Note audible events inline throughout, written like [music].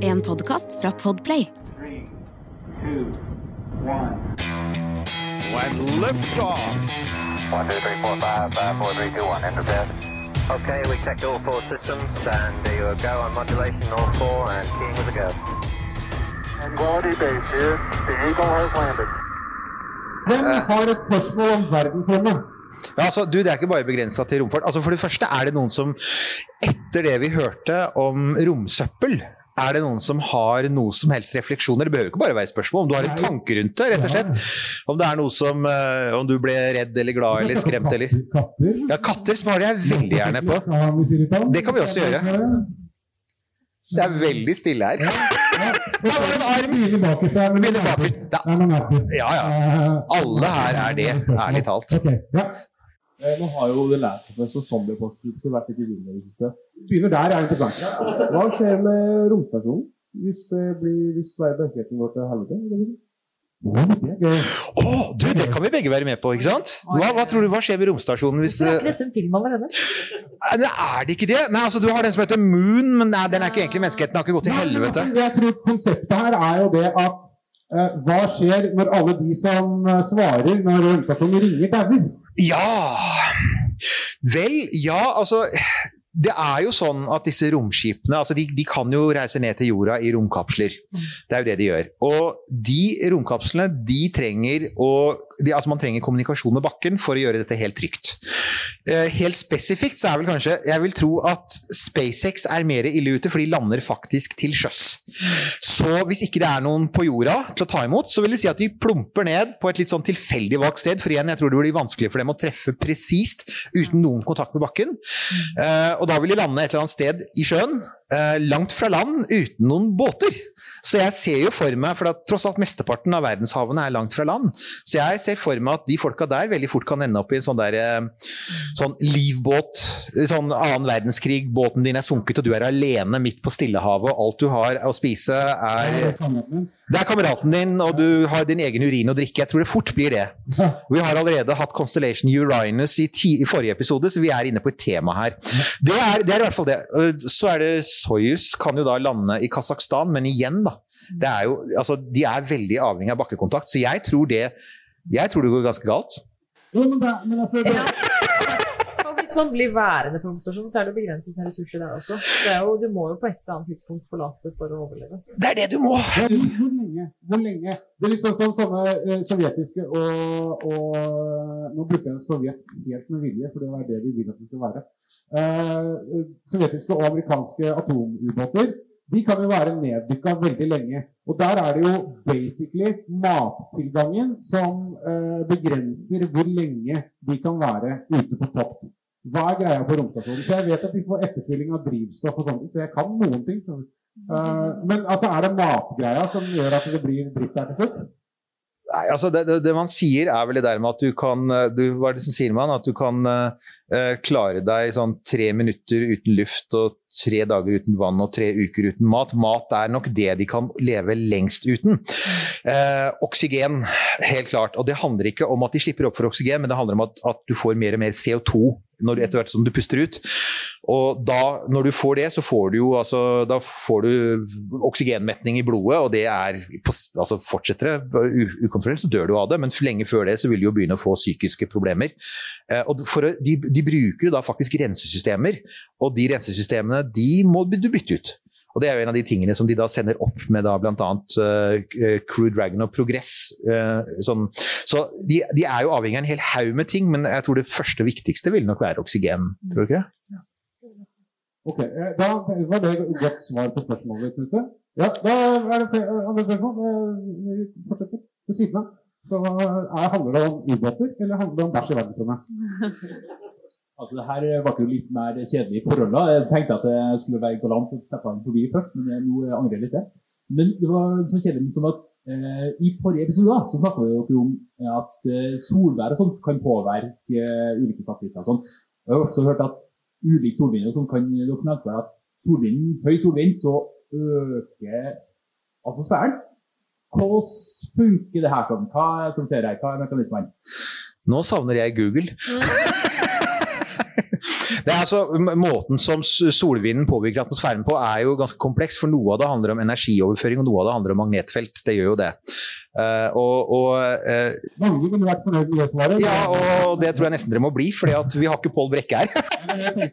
En podkast fra Podplay. Three, two, one. And liftoff. One, two, three, four, five, five, four, three, two, one. Enter bed. Okay, we checked all four systems, and there you go on modulation, all four, and keying with a go. Quality base here. The Eagle has landed. Hvem har et spørsmål om verdensrommet? Ja, altså, du, Det er ikke bare begrensa til romfart. Altså, For det første er det noen som, etter det vi hørte om romsøppel er det noen som har noe som helst refleksjoner? Det behøver ikke bare være spørsmål. Om du har en tanke rundt det, rett og slett. Om det er noe som eh, Om du ble redd eller glad eller skremt eller Katter? Ja, katter svarer jeg veldig gjerne på. Det kan vi også gjøre. Det er veldig stille her. Der var det en arm! Biler bakerst er. Ja, ja. Alle her er det, ærlig talt. Eh, Nå har jo The Last of Us og Zombie Apocalypse vært litt i vinden i det siste. Begynner der, er tilbake. Hva skjer med romstasjonen hvis det blir hvis verdensretten går til helvete? Å, du, det kan vi begge være med på, ikke sant? Hva, hva tror du, hva skjer med romstasjonen hvis Er eh, ikke dette en film allerede? Nei, Er det ikke det? Nei, altså Du har den som heter Moon, men nei, den er ikke egentlig menneskeheten. har ikke gått til helvete. Nei, Jeg tror konseptet her er jo det at eh, hva skjer når alle de som svarer når romstasjonen ringer, dauer? Ja Vel, ja, altså det er jo sånn at disse romskipene altså de, de kan jo reise ned til jorda i romkapsler. Det er jo det de gjør. Og de romkapslene de trenger å altså Man trenger kommunikasjon med bakken for å gjøre dette helt trygt. Eh, helt spesifikt så er vel kanskje Jeg vil tro at SpaceX er mer ille ute, for de lander faktisk til sjøs. Så hvis ikke det er noen på jorda til å ta imot, så vil det si at de plumper ned på et litt sånn tilfeldig valgt sted. For igjen, jeg tror det blir vanskelig for dem å treffe presist uten noen kontakt med bakken. Eh, og da vil de lande et eller annet sted i sjøen, eh, langt fra land, uten noen båter. Så jeg ser jo for meg, for tross alt mesteparten av verdenshavene er langt fra land, så jeg ser for meg at de folka der veldig fort kan ende opp i en sånn der eh, sånn livbåt, sånn annen verdenskrig, båten din er sunket og du er alene midt på Stillehavet, og alt du har å spise er det er kameraten din, og du har din egen urin å drikke. Jeg tror det fort blir det. [laughs] Vi har allerede hatt Constellation Urinus i, ti, i forrige episode, så vi er inne på et tema her. Det er, det er i hvert fall det. Så er det Soyuz kan jo da lande i Kasakhstan, men igjen, da. Det er jo, altså, de er veldig avhengig av bakkekontakt, så jeg tror det, jeg tror det går ganske galt. Jo, men, det, men altså, det, Man blir værende på romstasjonen, så er det begrenset med ressurser der også. Det er jo, du må jo på et eller annet tidspunkt forlate for å overleve. Det er det du må! Hvor, hvor lenge? Hvor lenge? Det er litt sånn som sånne eh, sovjetiske og, og Nå bruker jeg Sovjet helt med vilje, for det er det de vil at det skal være. Eh, sovjetiske og amerikanske atomubåter de kan jo være neddykka veldig lenge. Og der er det jo basically mattilgangen som eh, begrenser hvor lenge de kan være ute på topp. Hva er greia på romstasjonen? For jeg vet at de får etterfylling av drivstoff og sånt, så jeg kan noen ting. Eh, men altså, er det matgreia som gjør at det blir dritt der til slutt? Nei, altså det, det, det man sier er vel det der med at du kan du, Hva er det som sier man? At du kan uh, klare deg sånn tre minutter uten luft og tre dager uten vann og tre uker uten mat. Mat er nok det de kan leve lengst uten. Eh, oksygen, helt klart. Og det handler ikke om at de slipper opp for oksygen, men det handler om at, at du får mer og mer CO2 når, etter hvert som du puster ut. Og da, når du får det, så får du jo altså Da får du oksygenmetning i blodet, og det er altså Fortsetter det ukontrollert, så dør du av det, men lenge før det så vil du jo begynne å få psykiske problemer. Eh, og for de, de bruker da faktisk rensesystemer, og de rensesystemene de må du bytte ut. Og Det er jo en av de tingene som de da sender opp med da bl.a. Uh, Crew Dragon og Progress. Uh, sånn. Så de, de er jo avhengig av en hel haug med ting, men jeg tror det første viktigste vil nok være oksygen. Tror du ikke det? Ok, eh, Da var det et godt svar på spørsmålet ditt ute. Ja, da er det andre spørsmål. Eh, Vi fortsetter. Ved siden av så er, handler det om ubåter, eller handler det om bæsj i verdensrommet? [laughs] Altså, det her ble jo litt mer kjedelig i forholdet. Jeg tenkte at jeg skulle være galant og slippe han forbi først, men jeg, nå angrer jeg litt. det. Men det var så kjedelig som at eh, i forrige episode da, så vi jo om at eh, solvær og sånt kan påvirke eh, ulike satellitter og sånt. Jeg har også hørt at ulik solvind og sånt kan dere nevnte at solvind, høy solvind så øker atmosfæren. Hvordan funker det her sånn? Hva som skjer her? Hva er mekanismene? Nå savner jeg Google. Det er altså, måten som solvinden påvirker atmosfæren på er jo ganske kompleks, for noe av det handler om energioverføring, og noe av det handler om magnetfelt. Det gjør jo det. Uh, og, og uh, Mange ville vært fornøyd med det svaret. ja, og det tror jeg nesten dere må bli, for vi har ikke Pål Brekke her.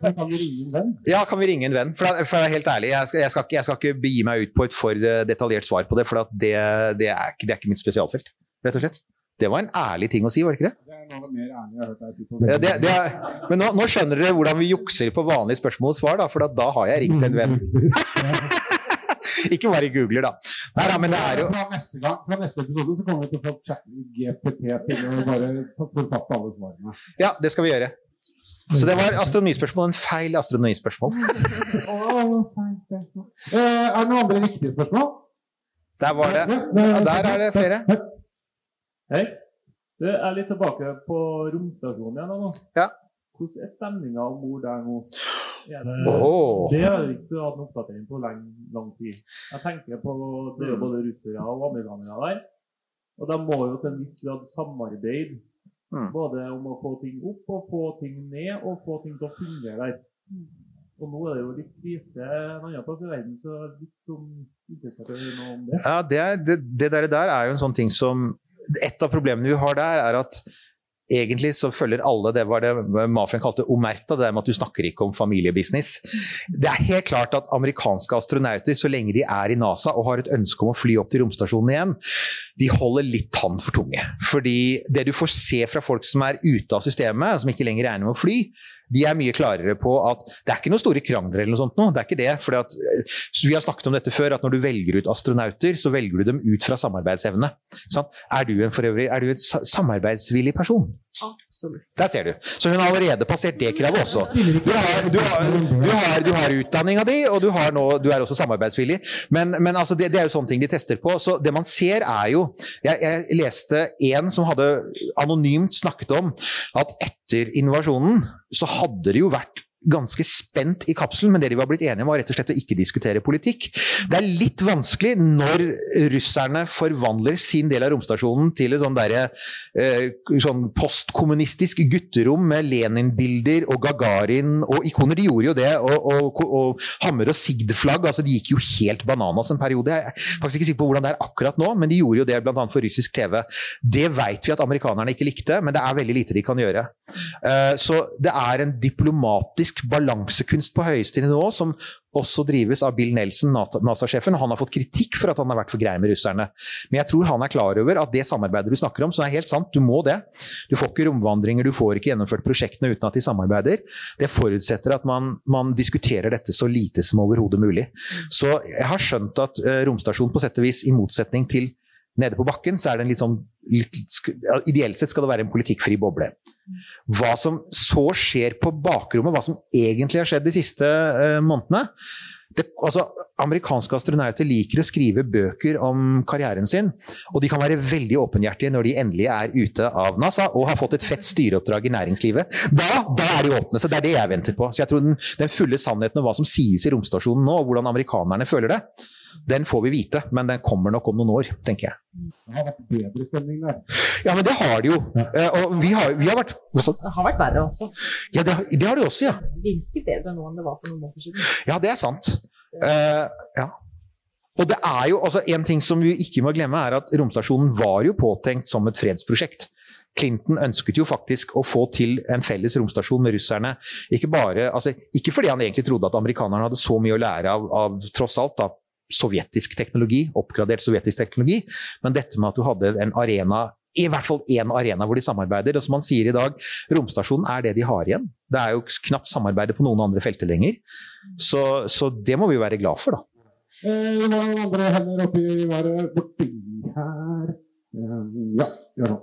Kan vi ringe en venn? Ja, kan vi ringe en venn? For, for er helt ærlig, jeg skal, jeg, skal ikke, jeg skal ikke begi meg ut på et for eh, detaljert svar på det, for det, det, er ikke, det er ikke mitt spesialfelt, rett og slett. Det var en ærlig ting å si, var det ikke det? Det er noe mer ærlige jeg har hørt deg si på Ja, det, det er, men nå, nå skjønner dere hvordan vi jukser på vanlige spørsmål og svar, da, for da, da har jeg ringt en venn. [laughs] Ikke bare googler, da. Nei, da, men det er jo Fra neste, gang, fra neste episode så kommer vi til å få chatte GPT til å bare forfatte alle svarene. Ja, det skal vi gjøre. Så det var astronomispørsmål. En feil astronomispørsmål. Eh, er det noen andre viktige spørsmål? Der var det. Ja, der er det flere. Hei. Du, jeg er litt tilbake på romstasjonen igjen nå. Ja. Hvordan er stemninga om bord der nå? Er det, oh. det har jeg ikke hatt noen oppdatering på lang, lang tid. Jeg tenker på Det er både russere og amerikanere der. Og de må jo til en viss grad samarbeide. Mm. Både om å få ting opp og få ting ned, og få ting til å fungere der. Og nå er det jo litt krise en annen plass i verden, så litt sånn interessert i noe om det. Ja, det, er, det, det der er jo en sånn ting som Et av problemene vi har der, er at egentlig så følger alle det var det mafiaen kalte omerta, det der med at du snakker ikke om familiebusiness. Det er helt klart at amerikanske astronauter, så lenge de er i NASA og har et ønske om å fly opp til romstasjonen igjen, de holder litt tann for tunge. Fordi det du får se fra folk som er ute av systemet, som ikke lenger regner med å fly, de er mye klarere på at det er ikke noen store krangler eller noe sånt nå. Det er ikke det. fordi at eh, Vi har snakket om dette før, at når du velger ut astronauter, så velger du dem ut fra samarbeidsevne. Sant? Er du en for øvrig, er du en samarbeidsvillig person? Absolutt. Der ser du. Så hun har allerede passert det kravet også. Du har, du har, du har, du har utdanninga di, og du, har nå, du er også samarbeidsvillig. Men, men altså det, det er jo sånne ting de tester på. Så det man ser er jo Jeg, jeg leste en som hadde anonymt snakket om at etter invasjonen så hadde det jo vært ganske spent i kapselen, men det de var blitt enige om var rett og slett å ikke diskutere politikk. Det er litt vanskelig når russerne forvandler sin del av romstasjonen til et sånn derre eh, sånn postkommunistisk gutterom med Lenin-bilder og Gagarin og ikoner. De gjorde jo det, og, og, og Hammer og Sigd-flagg. altså De gikk jo helt bananas en periode. Jeg er faktisk ikke sikker på hvordan det er akkurat nå, men de gjorde jo det bl.a. for russisk TV. Det vet vi at amerikanerne ikke likte, men det er veldig lite de kan gjøre. Eh, så det er en diplomatisk balansekunst på høyeste nivå som også drives av Bill Nelson, NASA-sjefen. Han har fått kritikk for at han har vært for grei med russerne. Men jeg tror han er klar over at det samarbeidet du snakker om, så er helt sant, du må det. Du får ikke romvandringer, du får ikke gjennomført prosjektene uten at de samarbeider. Det forutsetter at man, man diskuterer dette så lite som overhodet mulig. Så jeg har skjønt at eh, romstasjonen på sett og vis, i motsetning til nede på bakken, så er det en litt sånn litt, ja, Ideelt sett skal det være en politikkfri boble. Hva som så skjer på bakrommet, hva som egentlig har skjedd de siste uh, månedene det, altså, Amerikanske astronauter liker å skrive bøker om karrieren sin, og de kan være veldig åpenhjertige når de endelig er ute av NASA og har fått et fett styreoppdrag i næringslivet. Da, da er de åpne, så det er det jeg venter på. Så jeg tror den, den fulle sannheten om hva som sies i romstasjonen nå, og hvordan amerikanerne føler det, den får vi vite, men den kommer nok om noen år, tenker jeg. Det har vært bedre stemning der. Ja, men det har det jo. Eh, og vi har, vi har vært også. Det har vært verre også. Ja, det, det har det også, ja. Det virker bedre nå enn det var for noen måneder siden. Ja, det er sant. Uh, ja. Og det er jo, altså En ting som vi ikke må glemme, er at romstasjonen var jo påtenkt som et fredsprosjekt. Clinton ønsket jo faktisk å få til en felles romstasjon med russerne. Ikke, bare, altså, ikke fordi han egentlig trodde at amerikanerne hadde så mye å lære av, av tross alt da, sovjetisk teknologi, oppgradert sovjetisk teknologi, men dette med at du hadde en arena i hvert fall én arena hvor de samarbeider. Og som man sier i dag, romstasjonen er det de har igjen. Det er jo knapt samarbeidet på noen andre felter lenger. Så, så det må vi jo være glad for, da. Vi har noen andre hender oppi været borti her. Eh, ja, gjør sånn.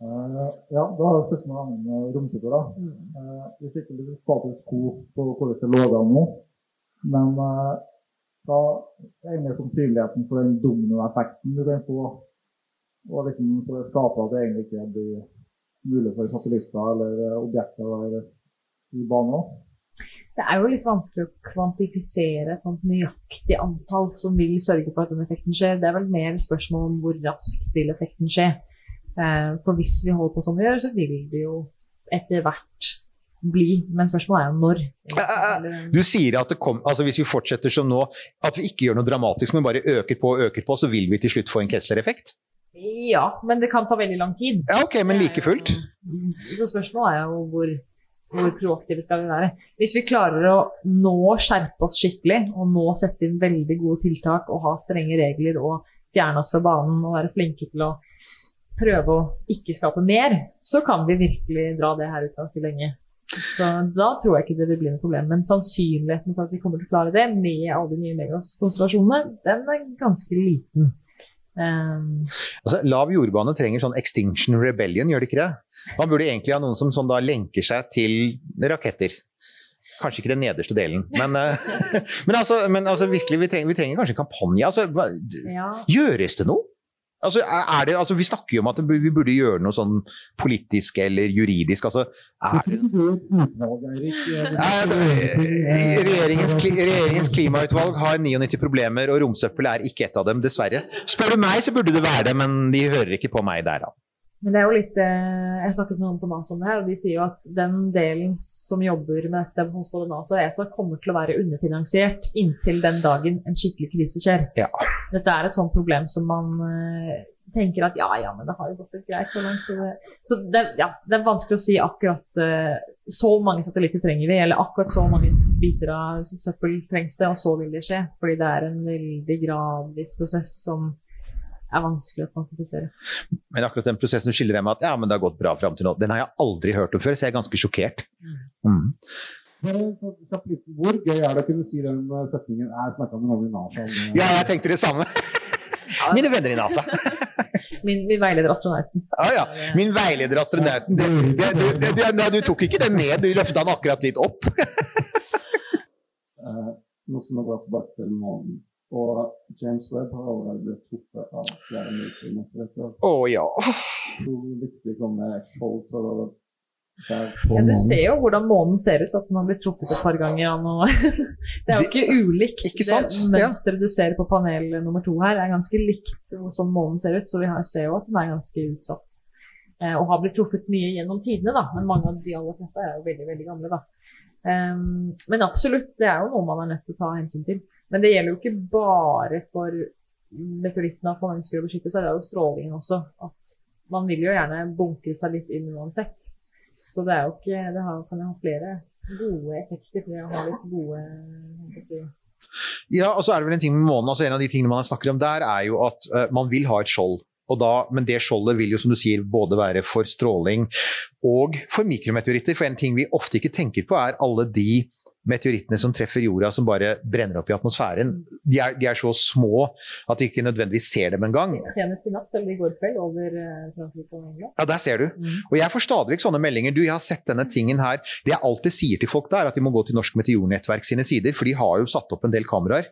Eh, ja, da har vi første gangen med romsykkel. da. Eh, vi fikk litt status quo på hvordan det lå an nå. Men eh, da er egentlig sannsynligheten for den dominoeffekten du kan få, og liksom så det skaper at det egentlig ikke blir mulig for satellitter eller eh, objekter å være i bane. Det er jo litt vanskelig å kvantifisere et sånt nøyaktig antall som vil sørge for at den effekten skjer. Det er vel mer et spørsmål om hvor raskt vil effekten skje. Eh, For hvis vi holder på som vi gjør, så vil det jo etter hvert bli. Men spørsmålet er jo når. Du sier at det kom, altså hvis vi fortsetter som nå, at vi ikke gjør noe dramatisk, men bare øker på og øker på, så vil vi til slutt få en Kessler-effekt? Ja, men det kan ta veldig lang tid. Ja, ok, men like fullt. Så spørsmålet er jo hvor, hvor proaktive skal vi være. Hvis vi klarer å nå skjerpe oss skikkelig, og nå sette inn veldig gode tiltak og ha strenge regler og fjerne oss fra banen og være flinke til å prøve å ikke skape mer, så kan vi virkelig dra det her ut ganske lenge. Så da tror jeg ikke det vil bli noe problem. Men sannsynligheten for at vi kommer til å klare det med alle de nye megakonstellasjonene, den er ganske liten. Um, altså, lav jordbane trenger sånn extinction rebellion, gjør det ikke det? Man burde egentlig ha noen som sånn da lenker seg til raketter. Kanskje ikke den nederste delen, men, uh, [laughs] men, altså, men altså, virkelig, vi trenger, vi trenger kanskje en kampanje. Altså, hva, ja. Gjøres det noe? Altså, det, altså, vi snakker jo om at vi burde gjøre noe sånn politisk eller juridisk. Altså, er det regjeringens, regjeringens klimautvalg har 99 problemer, og romsøppel er ikke et av dem, dessverre. Spør du meg, så burde det være det, men de hører ikke på meg der, da. Men det er jo litt eh, Jeg snakket med noen på NASA om det her, og de sier jo at den delen som jobber med dette hos både NASA og ESA, kommer til å være underfinansiert inntil den dagen en skikkelig krise skjer. Ja. Dette er et sånt problem som man uh, tenker at ja, ja, men det har jo gått litt greit så langt. Så det, så det, ja, det er vanskelig å si akkurat uh, så mange satellitter trenger vi, eller akkurat så mange biter av søppel trengs det, og så vil det skje. Fordi det er en veldig gradvis prosess som er vanskelig å kvantifisere. Men akkurat den prosessen du skildrer deg med at ja, men det har gått bra fram til nå, den har jeg aldri hørt om før, så jeg er ganske sjokkert. Mm. Hvor gøy er det å kunne si den setningen 'Jeg snakka med noen i NASA'? Ja, jeg tenkte det samme. [laughs] Mine venner i NASA. [laughs] min, min, veileder astronauten. Ah, ja. Min veileder astronauten. Det, det, det, du tok ikke den ned, du løfta den akkurat litt opp. uh, [laughs] nå skal vi gå tilbake til månen. Og James Webb har allerede blitt truffet av flere mørkemetere. Å oh, ja. Hvor viktig kommer Skjold for å ja, du ser jo hvordan månen ser ut, at den har blitt truffet et par ganger. Nå. [laughs] Det er jo ikke ulikt. Ikke sant? Det mønsteret du ser på panel nummer to her, er ganske likt som månen ser ut. Så vi ser jo at den er ganske utsatt. Eh, og har blitt truffet mye gjennom tidene, da. Men mange av de aller fleste er jo veldig, veldig gamle, da. Um, men absolutt, det er jo noe man er nødt til å ta hensyn til. Men det gjelder jo ikke bare for meteorittene at man ønsker å beskytte seg, det er jo strålingen også. At man vil jo gjerne bunkre seg litt inn uansett. Så det er jo ikke Det har, kan jo ha flere gode effekter for å ha litt gode. Ja, og så er det vel en ting med månen. altså En av de tingene man snakker om der, er jo at uh, man vil ha et skjold. Da, men det skjoldet vil jo som du sier både være for stråling og for mikrometeoritter. For en ting vi ofte ikke tenker på, er alle de meteorittene som treffer jorda som bare brenner opp i atmosfæren. De er, de er så små at de ikke nødvendigvis ser dem engang. Senest i natt eller i går kveld over eh, Frankrike og England. Ja, der ser du. Mm. Og jeg får stadig vekk sånne meldinger. Du, jeg har sett denne tingen her. Det jeg alltid sier til folk da, er at de må gå til Norsk Meteornettverk sine sider, for de har jo satt opp en del kameraer.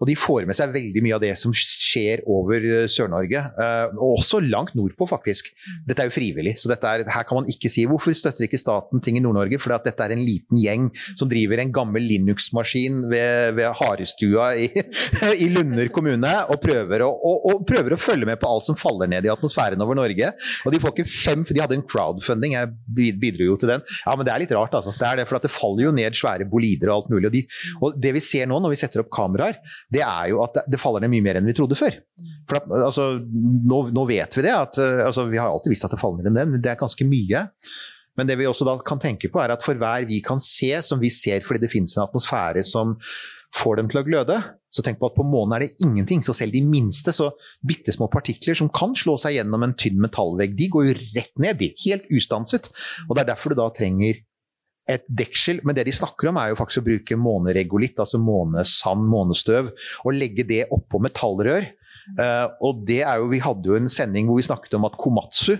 Og de får med seg veldig mye av det som skjer over eh, Sør-Norge. Uh, og også langt nordpå, faktisk. Mm. Dette er jo frivillig, så er, her kan man ikke si hvorfor støtter ikke staten ting i Nord-Norge, for dette er en liten gjeng som driver en gammel Linux-maskin ved, ved Harestua i, [laughs] i, Lunder kommune og prøver å, og, og prøver å, følge med på alt som faller ned i atmosfæren over Norge. Og de får ikke fem, for de hadde en crowdfunding, jeg bidro jo til den. Ja, men det er litt rart, altså. Det er det, for det faller jo ned svære bolider og alt mulig. Og, de, og, det vi ser nå når vi setter opp kameraer, det er jo at det, faller ned mye mer enn vi trodde før. For at, altså, nå, nå, vet vi det. at altså, Vi har alltid visst at det faller ned en del, men det er ganske mye. Men det vi også da kan tenke på, er at for hver vi kan se, som vi ser fordi det finnes en atmosfære som får dem til å gløde, så tenk på at på månen er det ingenting. Så selv de minste, så bitte små partikler som kan slå seg gjennom en tynn metallvegg, de går jo rett ned, de. Helt ustanset. Og det er derfor du da trenger et deksel, men det de snakker om er jo faktisk å bruke måneregolitt, altså månesand, månestøv, og legge det oppå metallrør. Uh, og det er jo, Vi hadde jo en sending hvor vi snakket om at Komatsu,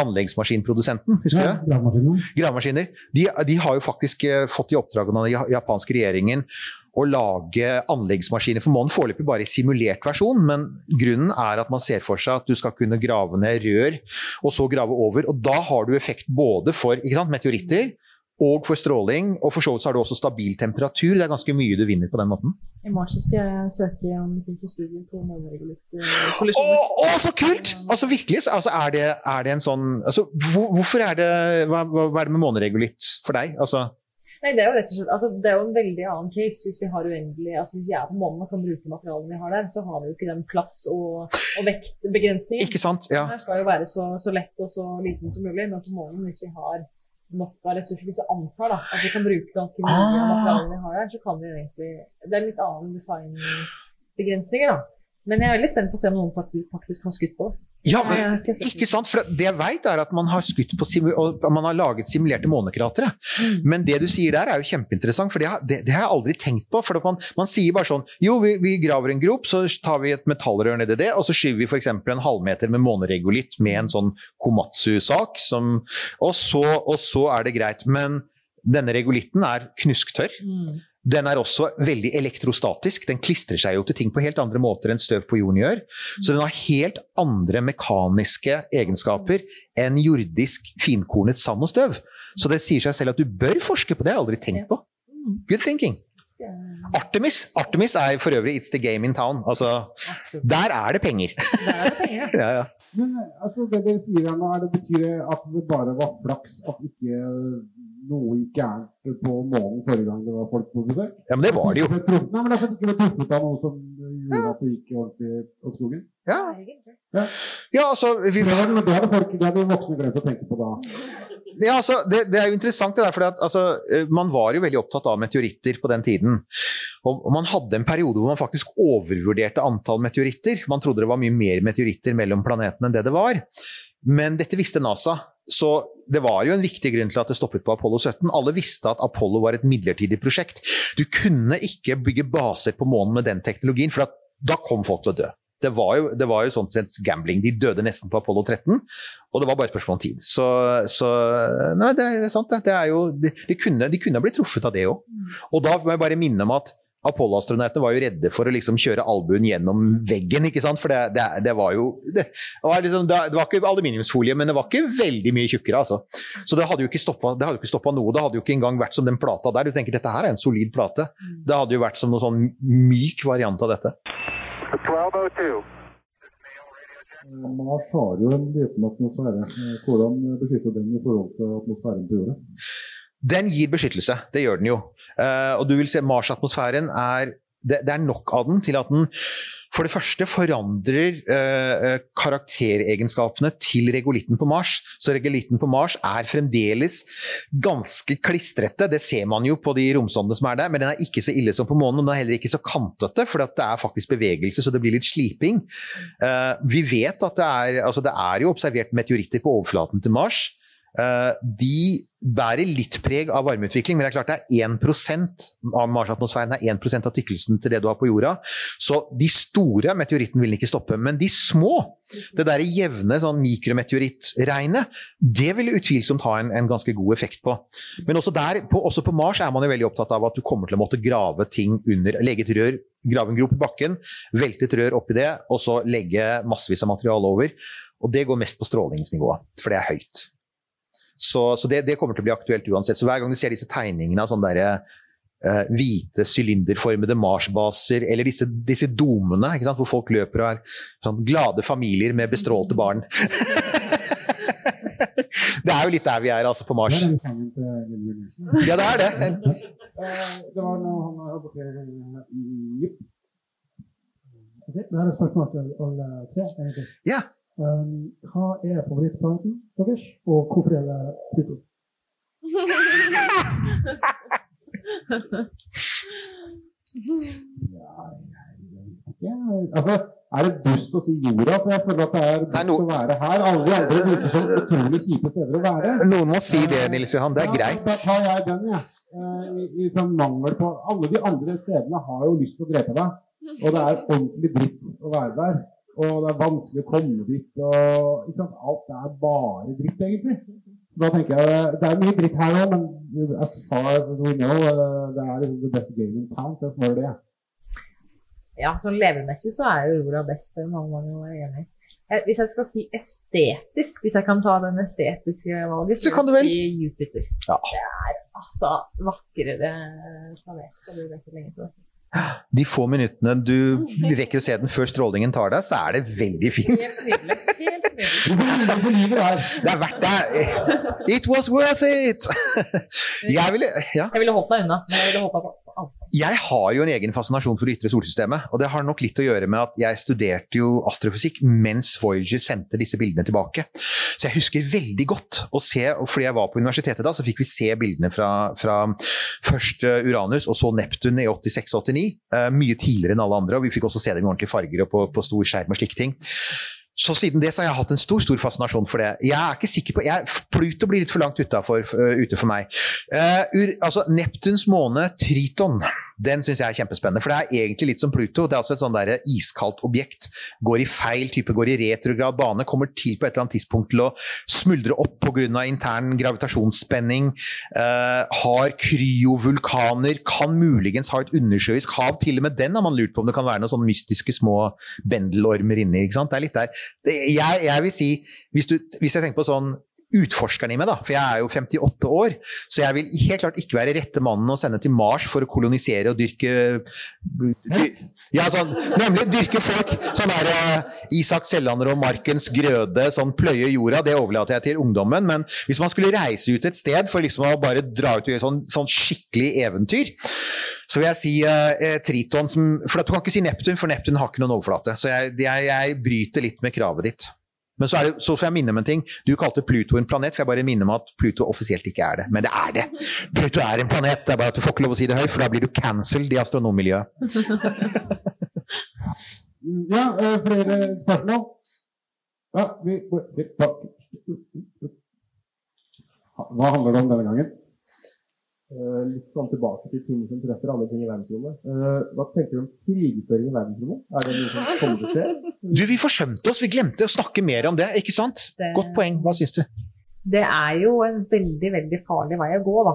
anleggsmaskinprodusenten, husker du ja, Gravemaskiner. Gravemaskiner. De, de, har jo faktisk eh, fått i oppdrag av den japanske regjeringen å lage anleggsmaskiner for månen. Foreløpig bare i simulert versjon, men grunnen er at man ser for seg at du skal kunne grave ned rør, og så grave over. Og da har du effekt både for sant, meteoritter og for stråling. Og for så vidt så har du også stabil temperatur. Det er ganske mye du vinner på den måten. I mars skal jeg søke om det finnes studie på måneregulert-kollisjoner. å, så kult! Altså virkelig, så- altså, er, det, er det en sånn altså, hvor, Hvorfor er det hva, hva hva er det med måneregulitt for deg? Altså, Nei, det er jo rett og slett altså, det er jo en veldig annen case hvis vi har uendelig altså Hvis jeg er på månen og kan bruke materialene vi har der, så har vi jo ikke den plass- og, og vektbegrensningen. ikke sant? Ja. Den skal jo være så, så lett og så liten som mulig, men på månen, hvis vi har nok av ressurser, hvis du antar da, at vi kan bruke ganske mye av Ah. materialene vi har der, så kan vi egentlig Det er litt annen designbegrensninger, da. Men jeg er veldig spent på å se om noen faktisk har skutt på det. Ja, men, ikke sant? For det jeg vet er at man har skutt på og man har laget simulerte månekratere. Mm. Men det du sier der er jo kjempeinteressant, for det, har- det, det har jeg aldri tenkt på. For man, man sier bare sånn Jo, vi, vi graver en grop, så tar vi et metallrør nedi det, og så skyver vi f.eks. en halvmeter med måneregolitt med en sånn Komatsu-sak, og, så, og så er det greit. Men denne regolitten er knusktørr. Mm. Den er også veldig elektrostatisk. Den klistrer seg jo til ting på helt andre måter enn støv på jorden gjør. Så den har helt andre mekaniske egenskaper enn jordisk finkornet sand og støv. Så det sier seg selv at du bør forske på det. Det har jeg aldri tenkt på. Good thinking. Artemis Artemis er for øvrig It's the game in town. Altså, Absolutt. der er det penger. Der er det penger, ja. [laughs] Ja, ja. Men altså, det dere sier her nå, er det betyr at det bare var flaks at ikke noe gikk gærent på månen forrige gang det var folk på besøk? ja, men det var det jo. Nei, men altså, ikke ble truffet av noe som gjorde at det gikk ordentlig opp skogen? Ja, Egentlig. ja altså vi, Det, var, det folk, det hadde voksne glemt å tenke på da. Ja, altså, det, det er jo interessant det der, for altså, eh, man var jo veldig opptatt av meteoritter på den tiden. Og, og man hadde en periode hvor man faktisk overvurderte antall meteoritter. Man trodde det var mye mer meteoritter mellom planetene enn det det var. Men dette visste NASA. Så det var jo en viktig grunn til at det stoppet på Apollo 17. Alle visste at Apollo var et midlertidig prosjekt. Du kunne ikke bygge baser på månen med den teknologien, for at, da kom folk til å dø. Det var jo, det var jo sånn sett gambling. De døde nesten på Apollo 13, og det var bare et spørsmål om tid. Så, så Nei, det er sant, det. det er jo, de, de, kunne, de kunne blitt truffet av det òg. Og da må jeg bare minne om at Apollo-astronautene var jo redde for å liksom kjøre albuen gjennom veggen, ikke sant? For det, det, det var jo det var, liksom, det var ikke aluminiumsfolie, men det var ikke veldig mye tjukkere, altså. Så det hadde jo ikke stoppa, noe. Det hadde jo ikke engang vært som den plata der. Du tenker dette her er en solid plate. Det hadde jo vært som noen sånn myk variant av dette. 1202. Eh, Mars har jo en liten atmosfære. Hvordan beskytter den i forhold til atmosfæren på jorda? Den gir beskyttelse, det gjør den jo. Uh, og du vil se Mars-atmosfæren er det, det er nok av den til at den for det første forandrer uh, karakteregenskapene til regolitten på Mars. Så regolitten på Mars er fremdeles ganske klistrete. Det ser man jo på de romsondene som er der, men den er ikke så ille som på månen. og Den er heller ikke så kantete, for det er faktisk bevegelse, så det blir litt sliping. Uh, vi vet at det er, altså det er jo observert meteoritter på overflaten til Mars. De bærer litt preg av varmeutvikling, men det er klart det er 1% av Mars-atmosfæren er 1% av tykkelsen til det du har på jorda. Så de store meteorittene vil ikke stoppe. Men de små, det der jevne sånn mikrometeorittregnet, det vil utvilsomt ha en, en ganske god effekt på. Men også der, på, også på Mars er man jo veldig opptatt av at du kommer til å måtte grave ting under Legge et rør, grave en grop i bakken, velte et rør oppi det, og så legge massevis av materiale over. Og det går mest på strålingsnivået, for det er høyt. Så, så det, det, kommer til å bli aktuelt uansett. Så hver gang du ser disse tegningene av sånne der, uh, hvite sylinderformede Mars-baser, eller disse, disse domene hvor folk løper og er sånn glade familier med bestrålte barn [laughs] Det er jo litt der vi er altså på Mars. Det Nilsen. Ja, det er det. Eh, Det var når han på Jepp. Ok, Det er spørsmål til alle tre. egentlig. Ja. Um, hva er favorittparten, deres, og hvorfor er det Pluto? [laughs] Ja, altså, er det dust å si jorda? For jeg føler at det er dust no- å være her. Alle de andre virker som utrolig kjipe steder å være. Noen må si det, Nils Johan. Det er Ja, Da tar jeg den, jeg. Eh, I, I sånn mangel på Alle de andre stedene har jo lyst til å drepe deg. Og det er ordentlig dritt å være der. Og det er vanskelig å komme dit. Og, ikke sant? Alt er bare dritt, egentlig. Så da tenker jeg Det er mye dritt her nå, men as far as we know, eh, det er the best game in town. Så jeg det. Ja, sånn levemessig så er jo jorda best, det må man jo være enig i. Hvis jeg skal si estetisk, hvis jeg kan ta den estetiske valget, Så kan du vel. si Jupiter. Ja. Det er Altså, vakrere planet skal du vente lenge på. De få minuttene du rekker å se den før strålingen tar deg, så er det veldig fint. [laughs] Det er verdt det. It was worth it! Jeg ville, ja. Jeg ville holdt meg unna, men jeg ville håpa på avstand. Jeg har jo en egen fascinasjon for det ytre solsystemet. Og det har nok litt å gjøre med at jeg studerte jo astrofysikk mens Voyager sendte disse bildene tilbake. Så jeg husker veldig godt å se, fordi jeg var på universitetet da, så fikk vi se bildene fra, fra først Uranus og så Neptun i 86-89. eh, mye tidligere enn alle andre, og vi fikk også se dem i ordentlige farger og på, på stor skjerm og slike ting. Så siden det så har jeg hatt en stor stor fascinasjon for det. Jeg er ikke sikker på, jeg, Pluto blir litt for langt utenfor, uh, ute for meg. Uh, ur, altså, Neptuns måne Triton den syns jeg er kjempespennende. For det er egentlig litt som Pluto. Det er altså et sånn iskaldt objekt. Går i feil type, går i retrograd bane. Kommer til på et eller annet tidspunkt til å smuldre opp pga. intern gravitasjonsspenning. eh, har kryovulkaner. Kan muligens ha et undersjøisk hav. Til og med den har man lurt på om det kan være noen sånne mystiske små bendelormer inni. ikke sant? Det er litt der. Jeg, jeg vil si, hvis, du, hvis jeg tenker på sånn utforskeren i meg, da, for jeg er jo 58 år, så jeg vil helt klart ikke være rette mannen å sende til Mars for å kolonisere og dyrke Ja, sånn, nemlig dyrke folk. Sånn der uh, Isak Sellander og Markens grøde, sånn pløye jorda, det overlater jeg til ungdommen. Men hvis man skulle reise ut et sted for liksom å bare dra ut og gjøre sånn, sånn skikkelig eventyr, så vil jeg si uh, Triton som For du kan ikke si Neptun, for Neptun har ikke noen overflate. Så jeg, jeg, jeg bryter litt med kravet ditt. Men så, det, så får jeg minne om en ting. Du kalte Pluto en planet, for jeg bare minner om at Pluto offisielt ikke er det. Men det er det. Pluto er en planet, det er bare at du får ikke lov å si det høyt, for da blir du cancelled i astronommiljøet. [laughs] Ja, eh, flere spørsmål? Ja, vi går tilbake. Hva handler det om denne gangen? Eh, litt sånn tilbake til ting som treffer alle ting i verdensrommet. Eh, hva tenker du om krigføring i verdensrommet? Er det noe som kommer til å skje? Du, vi forsømte oss, vi glemte å snakke mer om det, ikke sant? Det- Godt poeng, hva syns du? Det er jo en veldig, veldig farlig vei å gå, da.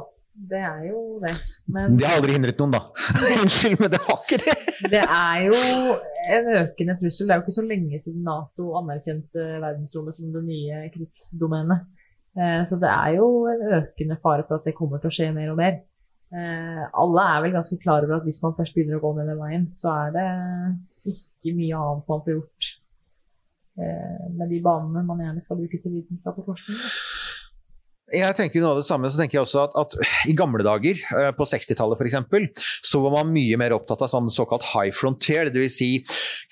Det er jo det. Men Det har aldri hindret noen, da. [laughs] Unnskyld, men det har ikke det. det er jo en økende trussel. Det er jo ikke så lenge siden Nato anerkjente verdensrommet som det nye krigsdomenet. Eh, Så det er jo en økende fare for at det kommer til å skje mer og mer. Eh, Alle er vel ganske klar over at hvis man først begynner å gå ned den veien, så er det ikke mye annet man får gjort eh, med de banene man gjerne skal bruke til vitenskap og forskning. Jeg tenker noe av det samme, så tenker jeg også at, at i gamle dager, eh, på 60-tallet f.eks., så var man mye mer opptatt av sånn såkalt high frontier, dvs. Si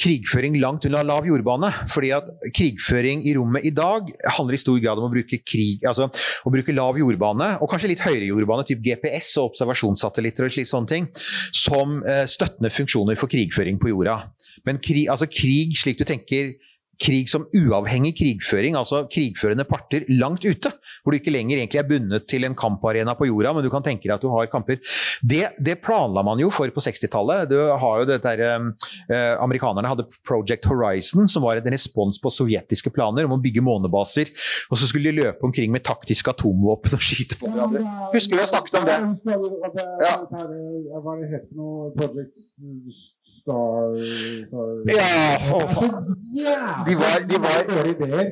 krigføring langt unna lav jordbane. Fordi at krigføring i rommet i dag handler i stor grad om å bruke krig, altså å bruke lav jordbane, og kanskje litt høyere jordbane, typ GPS og observasjonssatellitter og slik sånne ting, som eh, støttende funksjoner for krigføring på jorda. Men krig, altså krig slik du tenker krig som uavhengig krigføring, altså krigførende parter langt ute, hvor du ikke lenger egentlig er bundet til en kamparena på jorda, men du kan tenke deg at du har kamper. Det, det planla man jo for på 60-tallet. Du har jo dette der, eh, Amerikanerne hadde Project Horizon, som var en respons på sovjetiske planer om å bygge månebaser, og så skulle de løpe omkring med taktiske atomvåpen og skyte på hverandre. Husker du vi har snakket om det? Ja. Hva det noe Project Star Ja, Det De var- de var- ideer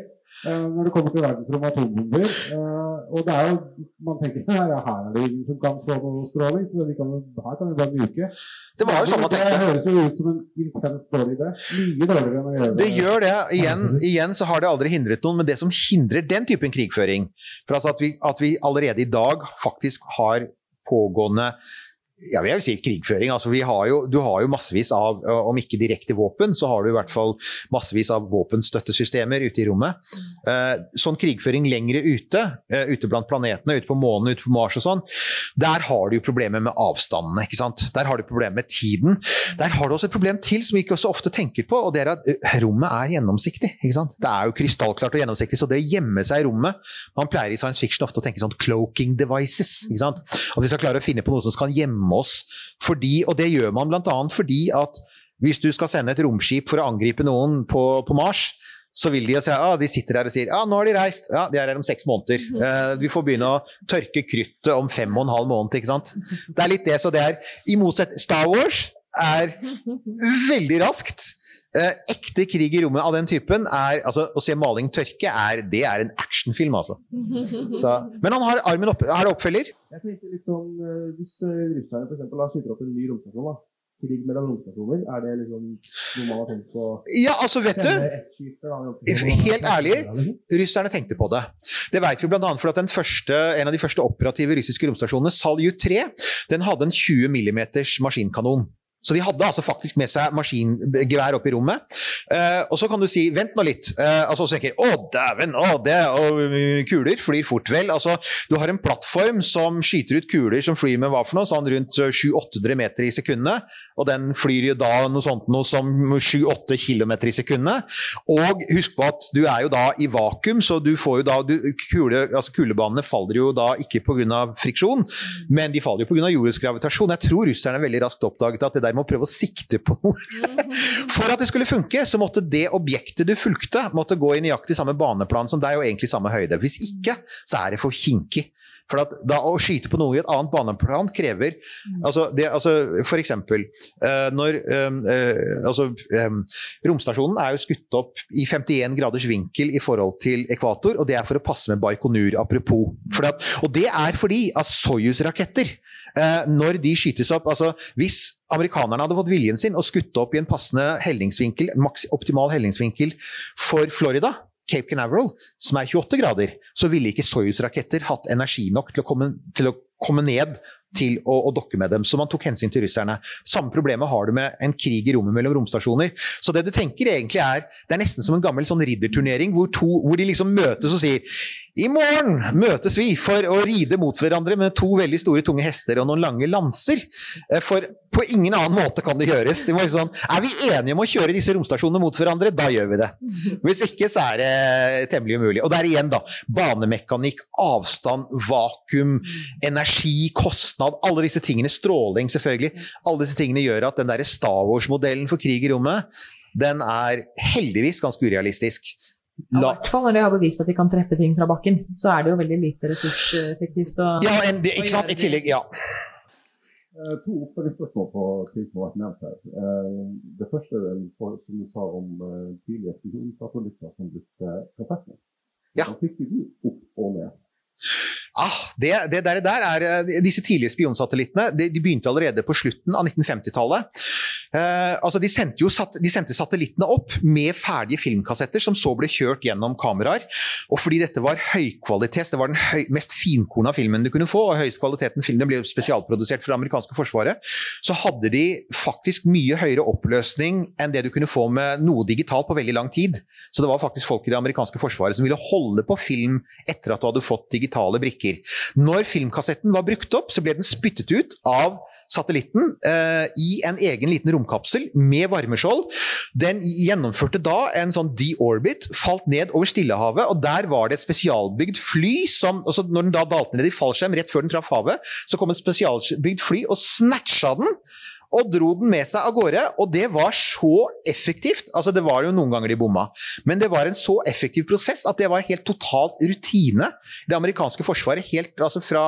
eh, når det kommer til verdensrom og atombomber. Eh, og det er jo Man tenker [laughs] ja, her er det ingen som kan slå noe stråling, så vi kan, her kan vi bare myke. Det var jo sånn man Det høres jo ut som en intens dårlig idé. Mye dårligere enn å gjøre Det gjør det. Igjen, igjen så har det aldri hindret noen, men det som hindrer den typen krigføring For altså at vi, at vi allerede i dag faktisk har pågående ja, jeg vil si krigføring. Altså, vi har jo, du har jo massevis av, om ikke direkte våpen, så har du i hvert fall massevis av våpenstøttesystemer ute i rommet. Eh, sånn krigføring lengre ute, eh, ute blant planetene, ute på månen, ute på Mars og sånn, der har du jo problemer med avstandene. ikke sant? Der har du problemer med tiden. Der har du også et problem til som vi ikke så ofte tenker på, og det er at eh, rommet er gjennomsiktig. ikke sant? Det er jo krystallklart og gjennomsiktig, så det å gjemme seg i rommet Man pleier i science fiction ofte å tenke sånn cloaking devices. ikke sant? At vi skal klare å finne på noe som skal gjemme oss. Fordi, og det gjør man bl.a. fordi at hvis du skal sende et romskip for å angripe noen på, på Mars, så vil de si si ah, de sitter der og sier ja, nå har de reist. Ja, de er her om seks måneder. Eh, vi får begynne å tørke kruttet om fem og en halv måned. ikke sant? Det er litt det, så det er I motsetning Star Wars er [laughs] veldig raskt. Eh, ekte krig i rommet av den typen er altså, Å se maling tørke, er, det er en actionfilm, altså. Så, men han har armen oppe. Er det oppfølger? Jeg tenkte litt sånn, eh, Hvis eh, russerne da skyter opp en ny romstasjon, da. krig mellom romstasjoner, er det liksom noe man har tenkt på? Ja, altså, vet du? Helt ærlig, russerne tenkte på det. Det vet vi bl.a. fordi første, en av de første operative russiske romstasjonene, Salyut 3, den hadde en 20 mm maskinkanon. Så de hadde altså faktisk med seg maskingevær opp i rommet. Eh, og så kan du si 'vent nå litt'. Eh, altså, så tenker 'å dæven, å det og uh, kuler flyr fort vel'. Altså, du har en plattform som skyter ut kuler som flyr med hva for noe, sånn rundt 700-800 meter i sekundet. Og den flyr jo da noe sånt noe som 7-8 km i sekundet. Og husk på at du er jo da i vakuum, så du får jo da du, kule, altså Kulebanene faller jo da ikke pga. friksjon, men de faller jo pga. jordens gravitasjon. Jeg tror russerne veldig raskt oppdaget at det der med å prøve å sikte på noe For at det skulle funke, så måtte det objektet du fulgte, måtte gå i nøyaktig samme baneplan som deg, og egentlig samme høyde. Hvis ikke, så er det for kinkig. For at da Å skyte på noe i et annet baneplan krever altså, det, altså For eksempel uh, når eh, uh, altså, um, Romstasjonen er jo skutt opp i 51 graders vinkel i forhold til ekvator, og det er for å passe med Baikonur, apropos. For at, og det er fordi at Soyuz-raketter uh, når de skytes opp altså Hvis amerikanerne hadde fått viljen sin og skutt opp i en passende hellingsvinkel, optimal hellingsvinkel for Florida, Cape Canaveral, som er 28 grader, så ville ikke Soyuz-raketter hatt energi nok til å komme, til å komme ned til å, å, dokke med dem. Så man tok hensyn til russerne. Samme problemet har du med en krig i rommet mellom romstasjoner. Så det du tenker egentlig er Det er nesten som en gammel sånn ridderturnering hvor, to, hvor de liksom møtes og sier i morgen møtes vi for å ride mot hverandre med to veldig store, tunge hester og noen lange lanser. Eh, for på ingen annen måte kan det gjøres. Det sånn, er vi enige om å kjøre disse romstasjonene mot hverandre, da gjør vi det. [laughs] Hvis ikke, så er det temmelig umulig. Og det er igjen, da. Banemekanikk, avstand, vakuum, energi, kostnad. Alle disse tingene. Stråling, selvfølgelig. Alle disse tingene gjør at den derre Star Wars-modellen for krig i rommet, den er heldigvis ganske urealistisk. La... I hvert fall når de har bevist at de kan treffe ting fra bakken, så er det jo veldig lite ressurseffektivt. å- Ja, en, det, ikke sant? I tillegg, ja. Uh, To oppfølgingsspørsmål på ting som har vært nevnt her. Uh, Det første er for, som du sa om uh, tidligere spionsatellitter som brukte kassetten. Ja. Da fikk de opp og ned. Ah, det, det der, der er eh, Disse tidlige spionsatellittene de, de begynte allerede på slutten av 1950-tallet. Eh, altså de, sendte sat, de sendte satellittene opp med ferdige filmkassetter som så ble kjørt gjennom kameraer. Og fordi dette var høykvalitets, det var den høy, mest finkorna filmen du kunne få, og høyest kvaliteten filmen ble spesialprodusert for det amerikanske forsvaret, så hadde de faktisk mye høyere oppløsning enn det du kunne få med noe digitalt på veldig lang tid. Så det var faktisk folk i det amerikanske forsvaret som ville holde på film etter at du hadde fått digitale brikker. Når filmkassetten var brukt opp, så ble den spyttet ut av satellitten eh, i en egen liten romkapsel med varmeskjold. Den gjennomførte da en sånn de-orbit, falt ned over Stillehavet, og der var det et spesialbygd fly som altså Når den da dalte ned i fallskjerm rett før den traff havet, så kom et spesialbygd fly og snatcha den og dro den med seg av gårde. Og det var så effektivt. Altså, det var jo noen ganger de bomma, men det var en så effektiv prosess at det var helt totalt rutine. Det amerikanske forsvaret, helt altså fra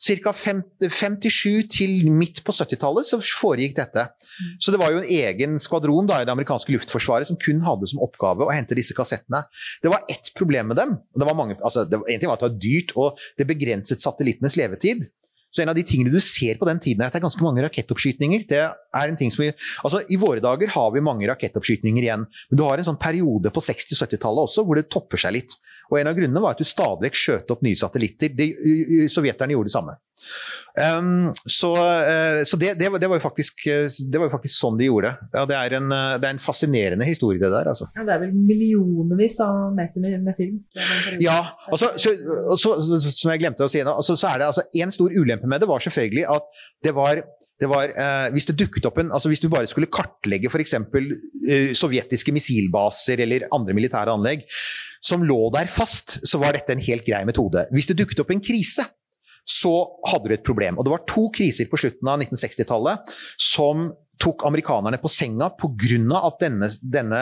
ca. 57 til midt på 70-tallet, så foregikk dette. Så det var jo en egen skvadron da, i det amerikanske luftforsvaret som kun hadde som oppgave å hente disse kassettene. Det var ett problem med dem. Det var mange, altså, det, en ting var at det var dyrt, og det begrenset satellittenes levetid. Så en av de tingene du ser på den tiden, er at det er ganske mange rakettoppskytninger. Det er en ting som vi, altså I våre dager har vi mange rakettoppskytninger igjen, men du har en sånn periode på 60- og 70-tallet også hvor det topper seg litt. Og En av grunnene var at du stadig skjøt opp nye satellitter. De, sovjeterne gjorde det samme. Um, så, uh, så det, det, var, det, var faktisk, det, var jo faktisk, sånn de gjorde. Ja, det, er en, det, er en, fascinerende historie, det der. Altså. Ja, det er vel millionervis av meter med, med film. Ja, og så, så, som jeg glemte å si nå, altså, så er det altså en stor ulempe med det var selvfølgelig at det var det var, eh, hvis det dukket opp en, altså hvis du bare skulle kartlegge f.eks. Eh, sovjetiske missilbaser eller andre militære anlegg som lå der fast, så var dette en helt grei metode. Hvis det dukket opp en krise, så hadde du et problem. Og det var to kriser på slutten av 1960-tallet som tok amerikanerne på senga pga. at denne, denne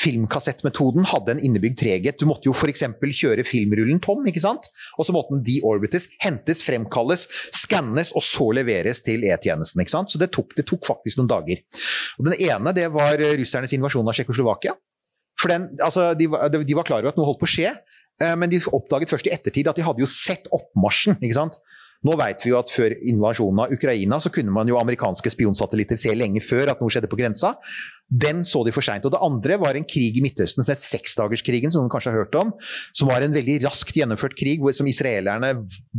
filmkassettmetoden hadde en innebygd treghet. Du måtte jo f.eks. kjøre filmrullen tom, ikke sant? og så måtte den deorbites, hentes, fremkalles, skannes og så leveres til E-tjenesten. ikke sant? Så det tok, det tok faktisk noen dager. Og Den ene det var russernes invasjon av Tsjekkoslovakia. For den, altså, de, de var klar over at noe holdt på å skje, men de oppdaget først i ettertid at de hadde jo sett oppmarsjen. ikke sant? Nå vet vi jo at før invasjonen av Ukraina så kunne man jo amerikanske spionsatellitter se lenge før at noe skjedde på grensa. Den så de for seint. Det andre var en krig i Midtøsten som het Seksdagerskrigen, som noen kanskje har hørt om. Som var en veldig raskt gjennomført krig som israelerne